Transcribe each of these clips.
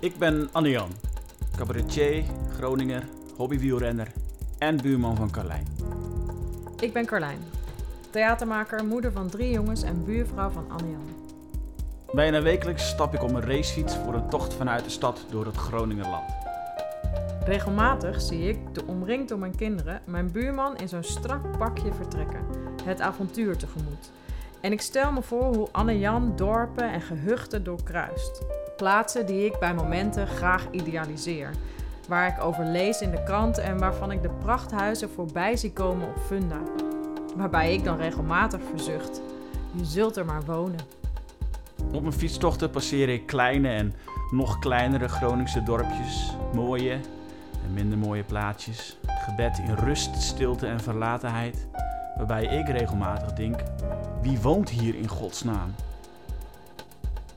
Ik ben Anne-Jan, cabaretier, Groninger, hobbywielrenner en buurman van Carlijn. Ik ben Carlijn, theatermaker, moeder van drie jongens en buurvrouw van Anne-Jan. Bijna wekelijks stap ik op een racefiets voor een tocht vanuit de stad door het Groningerland. Regelmatig zie ik, de omringd door mijn kinderen, mijn buurman in zo'n strak pakje vertrekken, het avontuur tegemoet. En ik stel me voor hoe Anne-Jan dorpen en gehuchten doorkruist. Plaatsen die ik bij momenten graag idealiseer. Waar ik over lees in de krant en waarvan ik de prachthuizen voorbij zie komen op Funda. Waarbij ik dan regelmatig verzucht: je zult er maar wonen. Op mijn fietstochten passeer ik kleine en nog kleinere Groningse dorpjes, mooie en minder mooie plaatsjes, gebed in rust, stilte en verlatenheid, waarbij ik regelmatig denk: wie woont hier in godsnaam?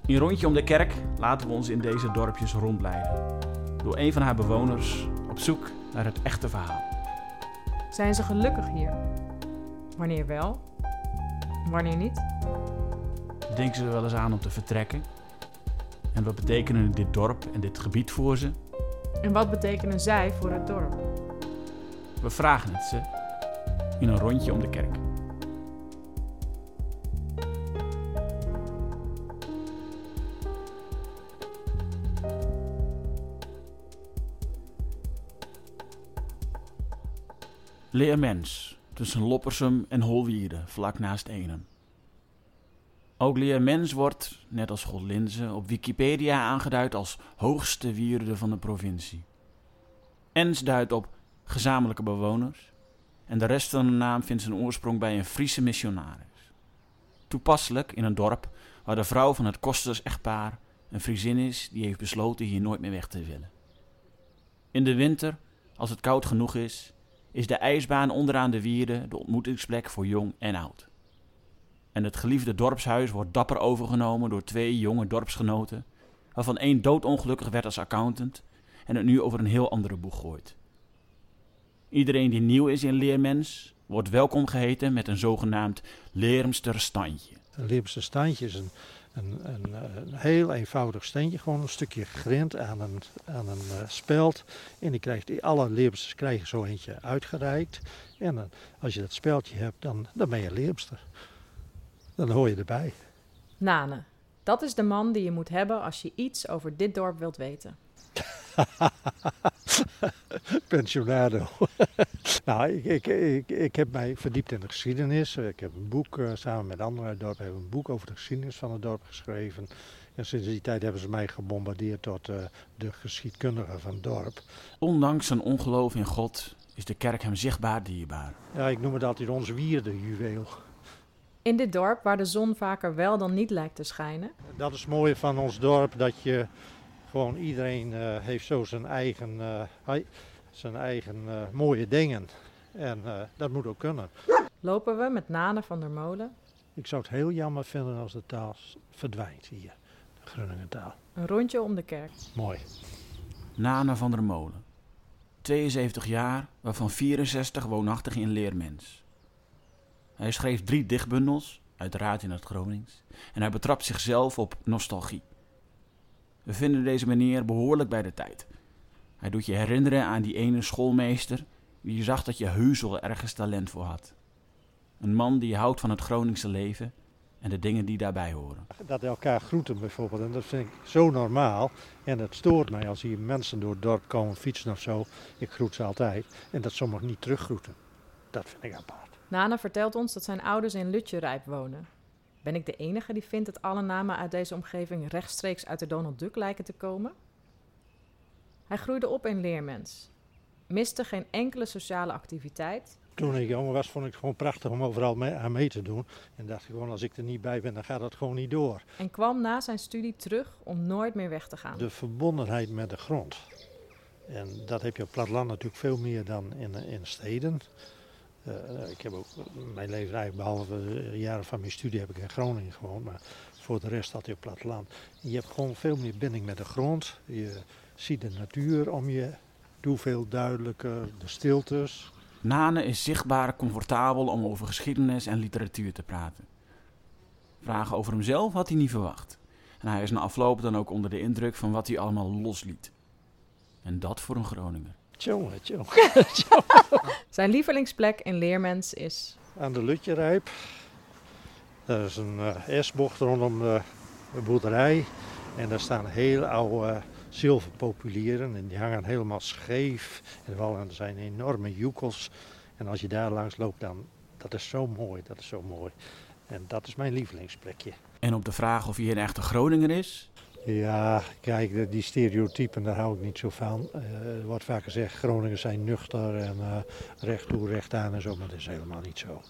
In rondje om de kerk laten we ons in deze dorpjes rondleiden. Door een van haar bewoners op zoek naar het echte verhaal. Zijn ze gelukkig hier? Wanneer wel? Wanneer niet? Denken ze er wel eens aan om te vertrekken? En wat betekenen dit dorp en dit gebied voor ze? En wat betekenen zij voor het dorp? We vragen het ze in een rondje om de kerk. Leermens, tussen Loppersum en Holwierde, vlak naast Enen. Ook Leermens wordt, net als Godlinze, op Wikipedia aangeduid als hoogste wierde van de provincie. Ens duidt op gezamenlijke bewoners en de rest van de naam vindt zijn oorsprong bij een Friese missionaris. Toepasselijk in een dorp waar de vrouw van het Kosters-echtpaar een Friesin is die heeft besloten hier nooit meer weg te willen. In de winter, als het koud genoeg is, is de ijsbaan onderaan de wierde de ontmoetingsplek voor jong en oud. En het geliefde dorpshuis wordt dapper overgenomen door twee jonge dorpsgenoten, waarvan één doodongelukkig werd als accountant en het nu over een heel andere boeg gooit. Iedereen die nieuw is in Leermens wordt welkom geheten met een zogenaamd Leermster standje. Een Leermster standje is een, een, een, een, heel eenvoudig steentje, gewoon een stukje grind aan een, aan een uh, speld. En die krijgt, alle Leermsters krijgen zo eentje uitgereikt. En uh, als je dat speldje hebt, dan, dan ben je Leermster. Dan hoor je erbij. Nane, dat is de man die je moet hebben als je iets over dit dorp wilt weten. Pensionado. nou, ik, ik, ik, ik, heb mij verdiept in de geschiedenis. Ik heb een boek, uh, samen met anderen uit het dorp, heb een boek over de geschiedenis van het dorp geschreven. En sinds die tijd hebben ze mij gebombardeerd tot uh, de geschiedkundige van het dorp. Ondanks zijn ongeloof in God is de kerk hem zichtbaar dierbaar. Ja, ik noem het altijd ons wierde juweel. In dit dorp, waar de zon vaker wel dan niet lijkt te schijnen. Dat is het mooie van ons dorp, dat je gewoon iedereen uh, heeft zo zijn eigen, uh, zijn eigen uh, mooie dingen. En dat moet ook kunnen. Lopen we met Nane van der Molen. Ik zou het heel jammer vinden als de taal verdwijnt hier, de Groningen taal. Een rondje om de kerk. Mooi. Nane van der Molen. 72 jaar, waarvan 64 woonachtig in Leermens. Hij schreef drie dichtbundels, uiteraard in het Gronings, en hij betrapt zichzelf op nostalgie. We vinden deze meneer behoorlijk bij de tijd. Hij doet je herinneren aan die ene schoolmeester die je zag dat je heus wel ergens talent voor had. Een man die houdt van het Groningse leven en de dingen die daarbij horen. Dat elkaar groeten bijvoorbeeld, en dat vind ik zo normaal. En het stoort mij als hier mensen door het dorp komen fietsen of zo. Ik groet ze altijd. En dat sommigen niet teruggroeten. Dat vind ik apart. Nana vertelt ons dat zijn ouders in Lutjerijp wonen. Ben ik de enige die vindt dat alle namen uit deze omgeving rechtstreeks uit de Donald Duck lijken te komen? Hij groeide op in Leermens, miste geen enkele sociale activiteit. Toen ik jonger was, vond ik het gewoon prachtig om overal mee, aan mee te doen. En dacht ik gewoon, als ik er niet bij ben, dan gaat dat gewoon niet door. En kwam na zijn studie terug om nooit meer weg te gaan. De verbondenheid met de grond. En dat heb je op platteland natuurlijk veel meer dan in, in steden. Uh, ik heb ook mijn leven eigenlijk, behalve de jaren van mijn studie, heb ik in Groningen gewoond. Maar voor de rest had je op platteland. Je hebt gewoon veel meer binding met de grond. Je ziet de natuur om je. Doe veel duidelijker, de stiltes. Nane is zichtbaar comfortabel om over geschiedenis en literatuur te praten. Vragen over hemzelf had hij niet verwacht. En hij is na afloop dan ook onder de indruk van wat hij allemaal losliet. En dat voor een Groninger. Tjonge, tjonge. Zijn lievelingsplek in Leermens is... Aan de Lutjerijp. Dat is een uh, S-bocht rondom de, de boerderij. En daar staan heel oude zilverpopulieren. En die hangen helemaal scheef. En er zijn enorme joekels. En als je daar langs loopt, dan dat is zo mooi. Dat is zo mooi. En dat is mijn lievelingsplekje. En op de vraag of hij een echte Groninger is? Ja, kijk, die stereotypen, daar hou ik niet zo van. Uh, er wordt vaak gezegd, Groningers zijn nuchter en uh, recht toe, recht aan en zo, maar dat is helemaal niet zo.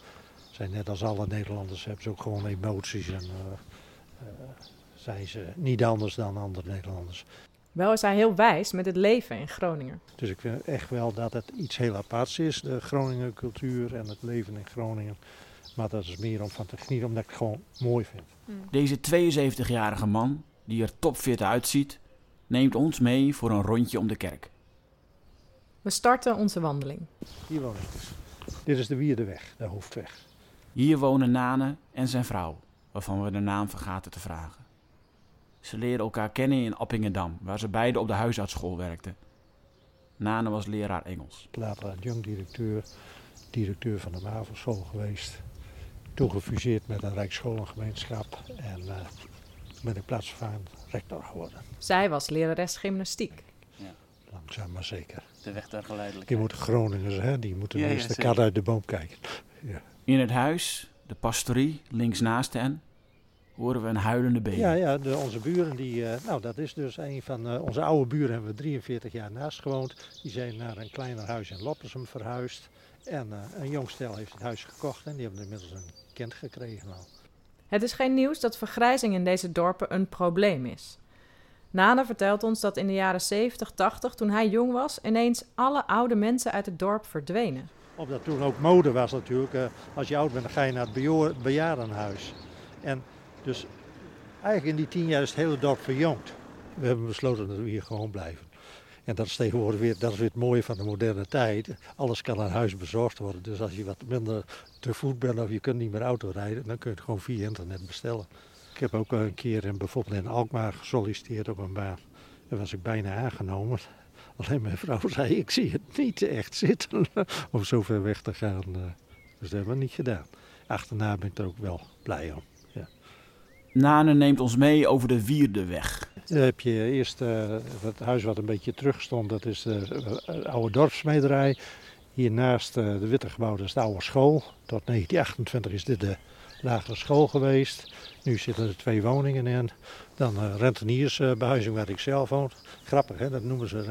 Zijn net als alle Nederlanders hebben ze ook gewoon emoties en uh, zijn ze niet anders dan andere Nederlanders. Wel is hij heel wijs met het leven in Groningen. Dus ik vind echt wel dat het iets heel aparts is, de Groningen cultuur en het leven in Groningen. Maar dat is meer om van te genieten, omdat ik het gewoon mooi vind. Deze 72-jarige man, die er topfit uitziet, neemt ons mee voor een rondje om de kerk. We starten onze wandeling. Hier woon ik dus. Dit is de Wierdeweg, de hoofdweg. Hier wonen Nane en zijn vrouw, waarvan we de naam vergaten te vragen. Ze leerden elkaar kennen in Appingedam, waar ze beiden op de huisartsschool werkten. Nane was leraar Engels. Later adjunct-directeur, directeur van de MAVO-school geweest. Toen gefuseerd met een Rijksscholengemeenschap en uh, ben ik plaatsvervangend rector geworden. Zij was lerares gymnastiek. Ja. Langzaam maar zeker. De weg der geleidelijkheid. Die moeten Groningers, hè? die moeten ja, eerst ja, de kat uit de boom kijken. Ja. In het huis, de pastorie, links naast hen, horen we een huilende baby. Ja, ja de, onze buren, die, uh, nou dat is dus een van uh, onze oude buren, hebben we 43 jaar naast gewoond. Die zijn naar een kleiner huis in Loppersum verhuisd. En uh, een jong stel heeft het huis gekocht en die hebben inmiddels een kind gekregen al. Het is geen nieuws dat vergrijzing in deze dorpen een probleem is. Nana vertelt ons dat in de jaren 70, 80, toen hij jong was, ineens alle oude mensen uit het dorp verdwenen. Omdat toen ook mode was natuurlijk. Uh, als je oud bent, dan ga je naar het bejaardenhuis. En dus eigenlijk in die tien jaar is het hele dorp verjongd. We hebben besloten dat we hier gewoon blijven. En dat is tegenwoordig weer, dat is het mooie van de moderne tijd. Alles kan aan huis bezorgd worden. Dus als je wat minder te voet bent of je kunt niet meer auto rijden, dan kun je het gewoon via internet bestellen. Ik heb ook een keer in, bijvoorbeeld in Alkmaar gesolliciteerd op een baan. Daar was ik bijna aangenomen. Alleen mijn vrouw zei, ik zie het niet echt zitten om zo ver weg te gaan. Dus dat hebben we niet gedaan. Achterna ben ik er ook wel blij om. Nane neemt ons mee over de Wierdeweg. Dan heb je eerst uh, het huis wat een beetje terug stond, dat is de oude dorpsmederij. Hiernaast uh, de witte gebouw, is de oude school. Tot 1928 is dit de lagere school geweest. Nu zitten er twee woningen in. Dan uh, renteniersbehuizing waar ik zelf woon. Grappig hè, dat noemen ze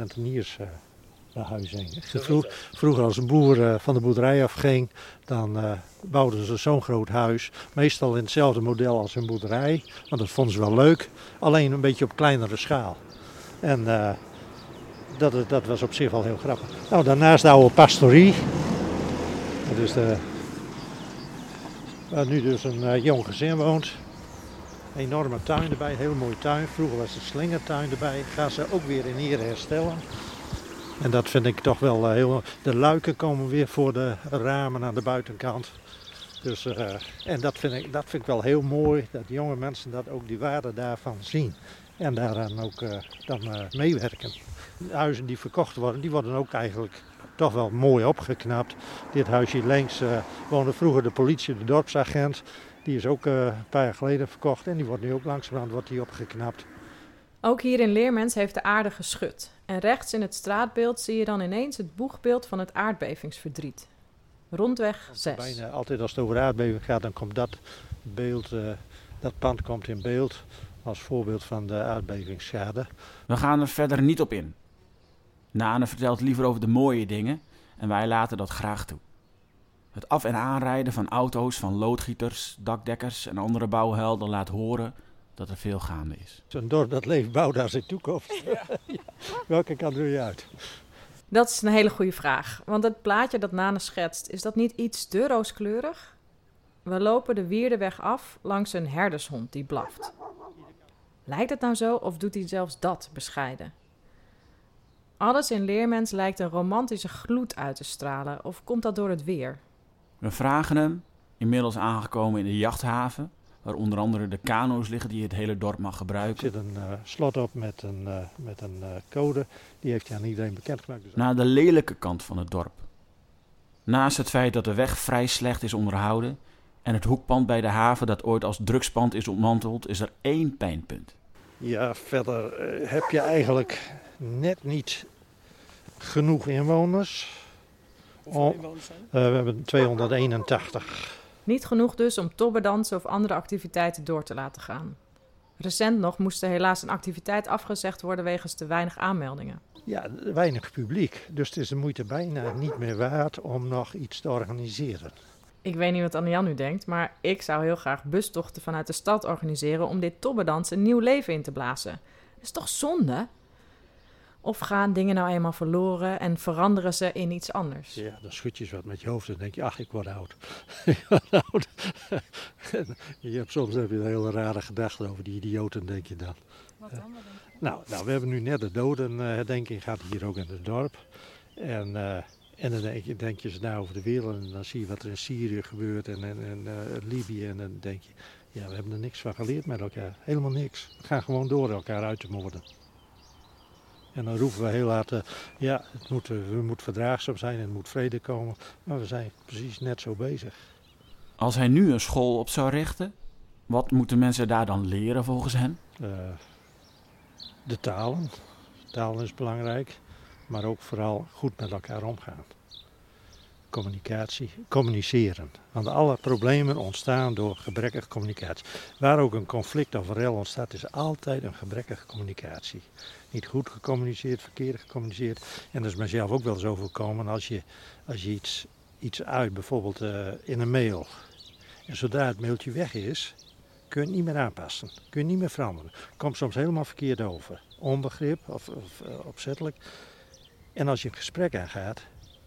huizing. Vroeg, vroeger als een boer uh, van de boerderij afging, dan uh, bouwden ze zo'n groot huis. Meestal in hetzelfde model als een boerderij, want dat vonden ze wel leuk. Alleen een beetje op kleinere schaal. En uh, dat, dat was op zich wel heel grappig. Nou, daarnaast de oude pastorie. Dat is de, waar nu dus een jong gezin woont. Enorme tuin erbij, een heel mooie tuin. Vroeger was er slingertuin erbij. Gaan ze ook weer in hier herstellen. En dat vind ik toch wel uh, heel... De luiken komen weer voor de ramen aan de buitenkant. Dus, uh, en dat vind, ik, dat vind ik wel heel mooi, dat jonge mensen dat ook die waarde daarvan zien. En daaraan ook uh, dan meewerken. De huizen die verkocht worden, die worden ook eigenlijk toch wel mooi opgeknapt. Dit huisje links woonde vroeger de politie, de dorpsagent. Die is ook een paar jaar geleden verkocht en die wordt nu ook langzamerhand wordt die opgeknapt. Ook hier in Leermens heeft de aarde geschud. En rechts in het straatbeeld zie je dan ineens het boegbeeld van het aardbevingsverdriet. Rondweg 6. Bijna altijd als het over aardbeving gaat, dan komt dat beeld, uh, dat pand komt in beeld als voorbeeld van de aardbevingsschade. We gaan er verder niet op in. Nane vertelt liever over de mooie dingen en wij laten dat graag toe. Het af- en aanrijden van auto's, van loodgieters, dakdekkers en andere bouwhelden laat horen dat er veel gaande is. Zo'n dorp dat leeft, bouw daar zijn toekomst. Ja. Welke kant doe je uit? Dat is een hele goede vraag. Want het plaatje dat Nane schetst, is dat niet iets te rooskleurig? We lopen de Wierdeweg af langs een herdershond die blaft. Lijkt het nou zo of doet hij zelfs dat bescheiden? Alles in Leermens lijkt een romantische gloed uit te stralen, of komt dat door het weer? We vragen hem, inmiddels aangekomen in de jachthaven, waar onder andere de kano's liggen die het hele dorp mag Er gebruiken. zit een eh, slot op met een, eh, met een eh, code. Die heeft hij aan iedereen bekendgemaakt. Dus Naar de lelijke kant van het dorp. Naast het feit dat de weg vrij slecht is onderhouden en het hoekpand bij de haven dat ooit als drugspand is ontmanteld, is er één pijnpunt. Ja, verder heb je eigenlijk net niet genoeg inwoners. Om- Eh, we hebben 281. Niet genoeg dus om tobberdansen of andere activiteiten door te laten gaan. Recent nog moest er helaas een activiteit afgezegd worden wegens te weinig aanmeldingen. Ja, weinig publiek. Dus het is de moeite bijna niet meer waard om nog iets te organiseren. Ik weet niet wat Anne-Jan nu denkt, maar ik zou heel graag bustochten vanuit de stad organiseren om dit tobberdans een nieuw leven in te blazen. Dat is toch zonde? Of gaan dingen nou eenmaal verloren en veranderen ze in iets anders? Ja, dan schud je eens wat met je hoofd en denk je, ach, ik word oud. ik word oud. En je hebt, soms heb je een hele rare gedachten over die idioten, denk je dan. Nou, nou, we hebben nu net de dodenherdenking gehad hier ook in het dorp. En, eh, en dan denk je, denk je eens na over de wereld en dan zie je wat er in Syrië gebeurt en, en, en eh, Libië. En dan denk je, ja, we hebben er niks van geleerd met elkaar. Helemaal niks. We gaan gewoon door elkaar uit te moorden. En dan roepen we heel hard, eh, ja, het moet, eh, we moeten verdraagzaam zijn en er moet vrede komen. Maar we zijn precies net zo bezig. Als hij nu een school op zou richten, wat moeten mensen daar dan leren volgens hen? Eh, de talen. Talen is belangrijk, maar ook vooral goed met elkaar omgaan. Communicatie, communiceren. Want alle problemen ontstaan door gebrekkige communicatie. Waar ook een conflict of rel ontstaat, is altijd een gebrekkige communicatie. Niet goed gecommuniceerd, verkeerd gecommuniceerd. En dat is mijzelf ook wel eens overkomen als je, als je iets, iets uit, bijvoorbeeld eh, in een mail. En zodra het mailtje weg is, kun je het niet meer aanpassen. Kun je niet meer veranderen. Komt soms helemaal verkeerd over. Onbegrip of, of eh, opzettelijk. En als je een gesprek aangaat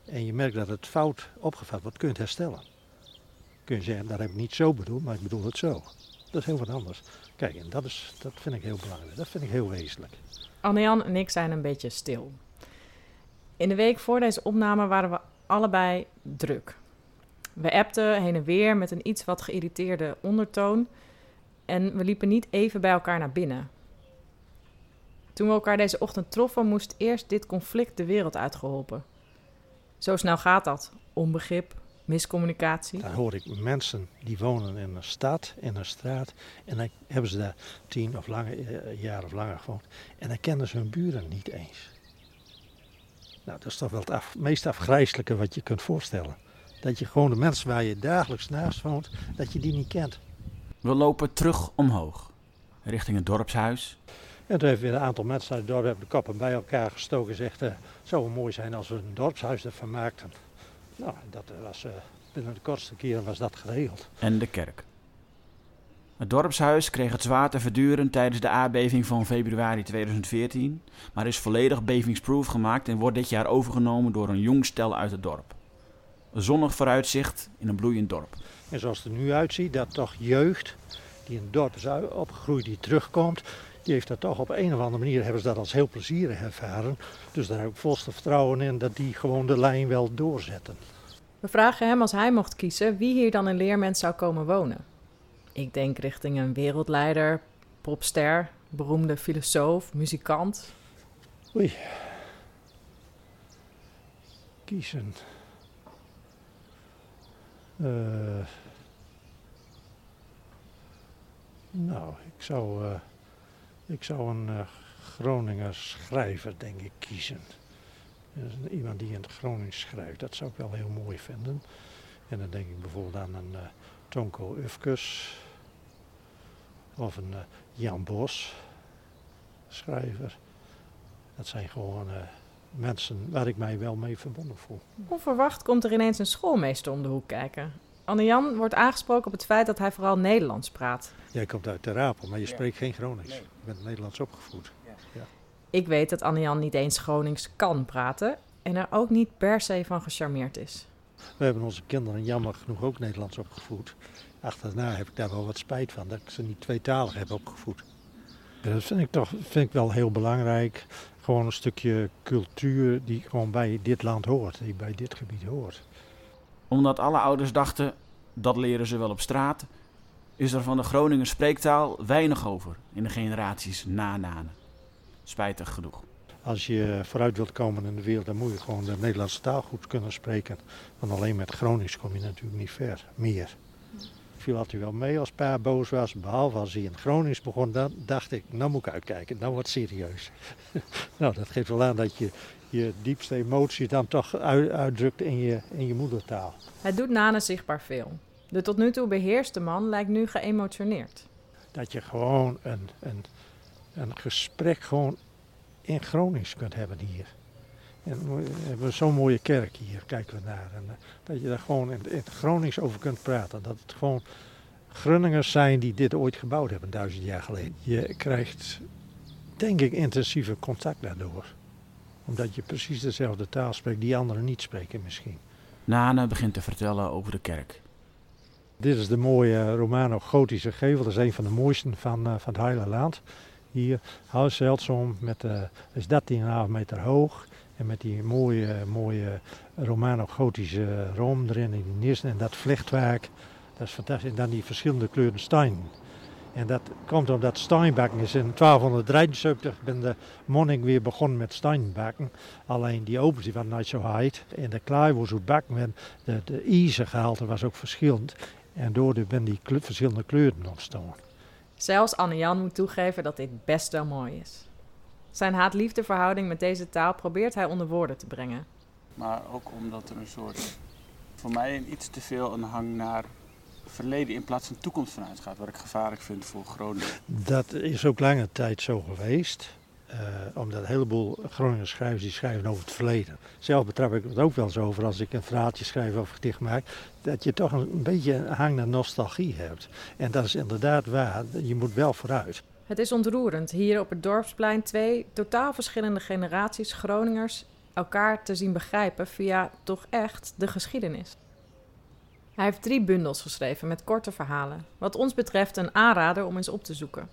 en je merkt dat het fout opgevat wordt, kun je het herstellen. Kun je zeggen, dat heb ik niet zo bedoeld, maar ik bedoel het zo. Dat is heel wat anders. Kijk, en dat, is, dat vind ik heel belangrijk. Dat vind ik heel wezenlijk. Anne-Jan en ik zijn een beetje stil. In de week voor deze opname waren we allebei druk. We appten heen en weer met een iets wat geïrriteerde ondertoon en we liepen niet even bij elkaar naar binnen. Toen we elkaar deze ochtend troffen, moest eerst dit conflict de wereld uitgeholpen. Zo snel gaat dat. Onbegrip, miscommunicatie. Dan hoor ik mensen die wonen in een stad, in een straat. En dan hebben ze daar tien of langer, eh, jaar of langer gewoond. En dan kennen ze hun buren niet eens. Nou, dat is toch wel het af- meest afgrijzelijke wat je kunt voorstellen. Dat je gewoon de mensen waar je dagelijks naast woont, dat je die niet kent. We lopen terug omhoog, richting het dorpshuis. En toen heeft weer een aantal mensen uit het dorp hebben de koppen bij elkaar gestoken en gezegd... eh, het zou wel mooi zijn als we een dorpshuis ervan maakten. Nou, dat was, eh, binnen de kortste keren was dat geregeld. en de kerk. Het dorpshuis kreeg het zwaar te verduren tijdens de aardbeving van februari 2014, maar is volledig bevingsproof gemaakt en wordt dit jaar overgenomen door een jong stel uit het dorp. Een zonnig vooruitzicht in een bloeiend dorp. En zoals het er nu uitziet, dat toch jeugd die in het dorp is opgegroeid, die terugkomt, die heeft dat toch op een of andere manier, hebben ze dat als heel plezierig ervaren. Dus daar heb ik volste vertrouwen in dat die gewoon de lijn wel doorzetten. We vragen hem als hij mocht kiezen wie hier dan in Leermens zou komen wonen. Ik denk richting een wereldleider, popster, beroemde filosoof, muzikant. Oei. Kiezen. Eh, nou, ik zou, eh, ik zou een eh, Groninger schrijver, denk ik, kiezen. Dus iemand die in het Gronings schrijft, dat zou ik wel heel mooi vinden. En dan denk ik bijvoorbeeld aan een eh, Tonko Ufkes of een eh, Jan Bos, schrijver. Dat zijn gewoon mensen waar ik mij wel mee verbonden voel. Onverwacht komt er ineens een schoolmeester om de hoek kijken. Anne-Jan wordt aangesproken op het feit dat hij vooral Nederlands praat. Jij komt uit Ter Apel, maar je spreekt geen Gronings. Je bent Nederlands opgevoed. Ik weet dat Anne-Jan niet eens Gronings kan praten en er ook niet per se van gecharmeerd is. We hebben onze kinderen jammer genoeg ook Nederlands opgevoed. Achterna heb ik daar wel wat spijt van dat ik ze niet tweetalig heb opgevoed. Ja, Dat vind ik toch vind ik wel heel belangrijk. Gewoon een stukje cultuur die gewoon bij dit land hoort, die bij dit gebied hoort. Omdat alle ouders dachten, dat leren ze wel op straat, is er van de Groninger spreektaal weinig over in de generaties na Nanen. Spijtig genoeg. Als je vooruit wilt komen in de wereld, dan moet je gewoon de Nederlandse taal goed kunnen spreken. Want alleen met Gronings kom je natuurlijk niet ver, meer. Viel altijd wel mee als pa boos was, behalve als hij in Gronings begon. Dan dacht ik, nou moet ik uitkijken, nou wordt serieus. nou, dat geeft wel aan dat je je diepste emotie dan toch uit- uitdrukt in je, in je moedertaal. Het doet Nane zichtbaar veel. De tot nu toe beheerste man lijkt nu geëmotioneerd. Dat je gewoon een, een, een gesprek gewoon in Gronings kunt hebben hier. En we hebben zo'n mooie kerk hier, kijken we naar. En, eh, dat je daar gewoon in, in het Gronings over kunt praten. Dat het gewoon Grunningers zijn die dit ooit gebouwd hebben, duizend jaar geleden. Je krijgt, denk ik, intensieve contact daardoor. Omdat je precies dezelfde taal spreekt die anderen niet spreken misschien. Nane begint te vertellen over de kerk. Dit is de mooie Romano-gotische gevel. Dat is een van de mooiste van, eh, van het hele land. Hier, heel zeldzaam, met, eh is 13,5 meter hoog. En met die mooie, mooie Romano-gotische room erin in die nissen. En dat vlechtwerk, dat is fantastisch. En dan die verschillende kleuren steen. En dat komt omdat steenbakken is in 1273 ben de monnik weer begonnen met steenbakken. Alleen die opens die waren niet zo heet. En de klaar was hoe bakken de, de ijzergehalte was ook verschillend. En daardoor ben die kleur- verschillende kleuren ontstaan. Zelfs Anne-Jan moet toegeven dat dit best wel mooi is. Zijn haat-liefde verhouding met deze taal probeert hij onder woorden te brengen. Maar ook omdat er een soort, voor mij een iets te veel een hang naar verleden in plaats van toekomst vanuit gaat. Wat ik gevaarlijk vind voor Groningen. Dat is ook lange tijd zo geweest. eh, omdat een heleboel Groningen schrijvers die schrijven over het verleden. Zelf betrap ik het ook wel eens over als ik een verhaaltje schrijf of gedicht maak. Dat je toch een beetje een hang naar nostalgie hebt. En dat is inderdaad waar. Je moet wel vooruit. Het is ontroerend hier op het dorpsplein twee totaal verschillende generaties Groningers elkaar te zien begrijpen via toch echt de geschiedenis. Hij heeft drie bundels geschreven met korte verhalen. Wat ons betreft een aanrader om eens op te zoeken.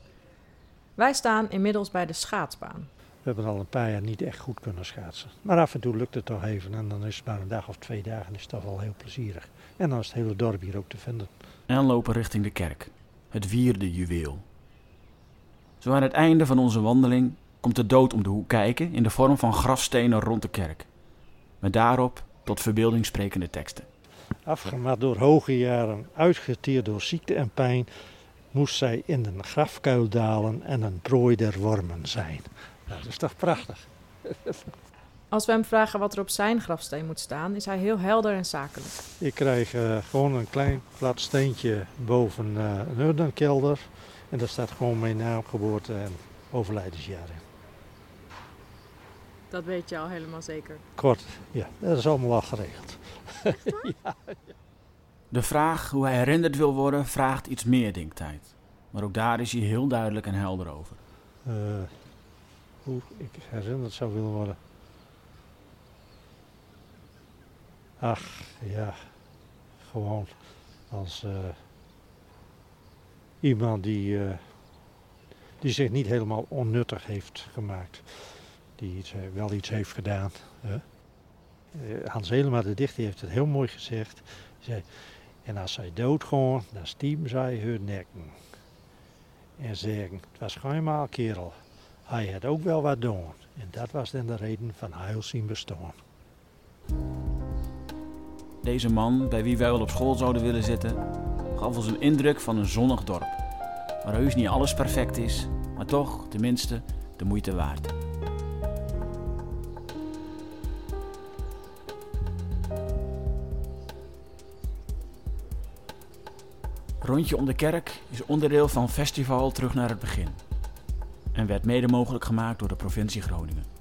Wij staan inmiddels bij de schaatsbaan. We hebben al een paar jaar niet echt goed kunnen schaatsen. Maar af en toe lukt het toch even. En dan is het maar een dag of twee dagen. is het toch wel heel plezierig. En dan is het hele dorp hier ook te vinden. En lopen richting de kerk. Het vierde juweel. Zo aan het einde van onze wandeling komt de dood om de hoek kijken in de vorm van grafstenen rond de kerk. Met daarop tot verbeelding sprekende teksten. Afgemat door hoge jaren, uitgeteerd door ziekte en pijn, moest zij in een grafkuil dalen en een prooi der wormen zijn. Nou, dat is toch prachtig? Als we hem vragen wat er op zijn grafsteen moet staan, is hij heel helder en zakelijk. Ik krijg eh, gewoon een klein plat steentje boven eh, een urdenkelder. En daar staat gewoon mijn naam, geboorte en overlijdensjaar in. Dat weet je al helemaal zeker. Kort, ja, dat is allemaal al geregeld. De vraag hoe hij herinnerd wil worden vraagt iets meer denktijd. Maar ook daar is hij heel duidelijk en helder over. Eh, hoe ik herinnerd zou willen worden. Ach, ja. Gewoon als eh, iemand die, eh, die zich niet helemaal onnuttig heeft gemaakt. Die iets, wel iets heeft gedaan. Eh, Hans Helema, de dichter, heeft het heel mooi gezegd. Hij zei, en als zij doodgaan, dan stiepen zij hun nekken. En zeggen, het was schijnbaar kerel. Hij had ook wel wat doen. En dat was dan de reden van heel zijn bestaan. Deze man, bij wie wij wel op school zouden willen zitten, gaf ons een indruk van een zonnig dorp. Waar heus niet alles perfect is, maar toch, tenminste, de moeite waard. Rondje om de kerk is onderdeel van Festival Terug naar het Begin. En werd mede mogelijk gemaakt door de provincie Groningen.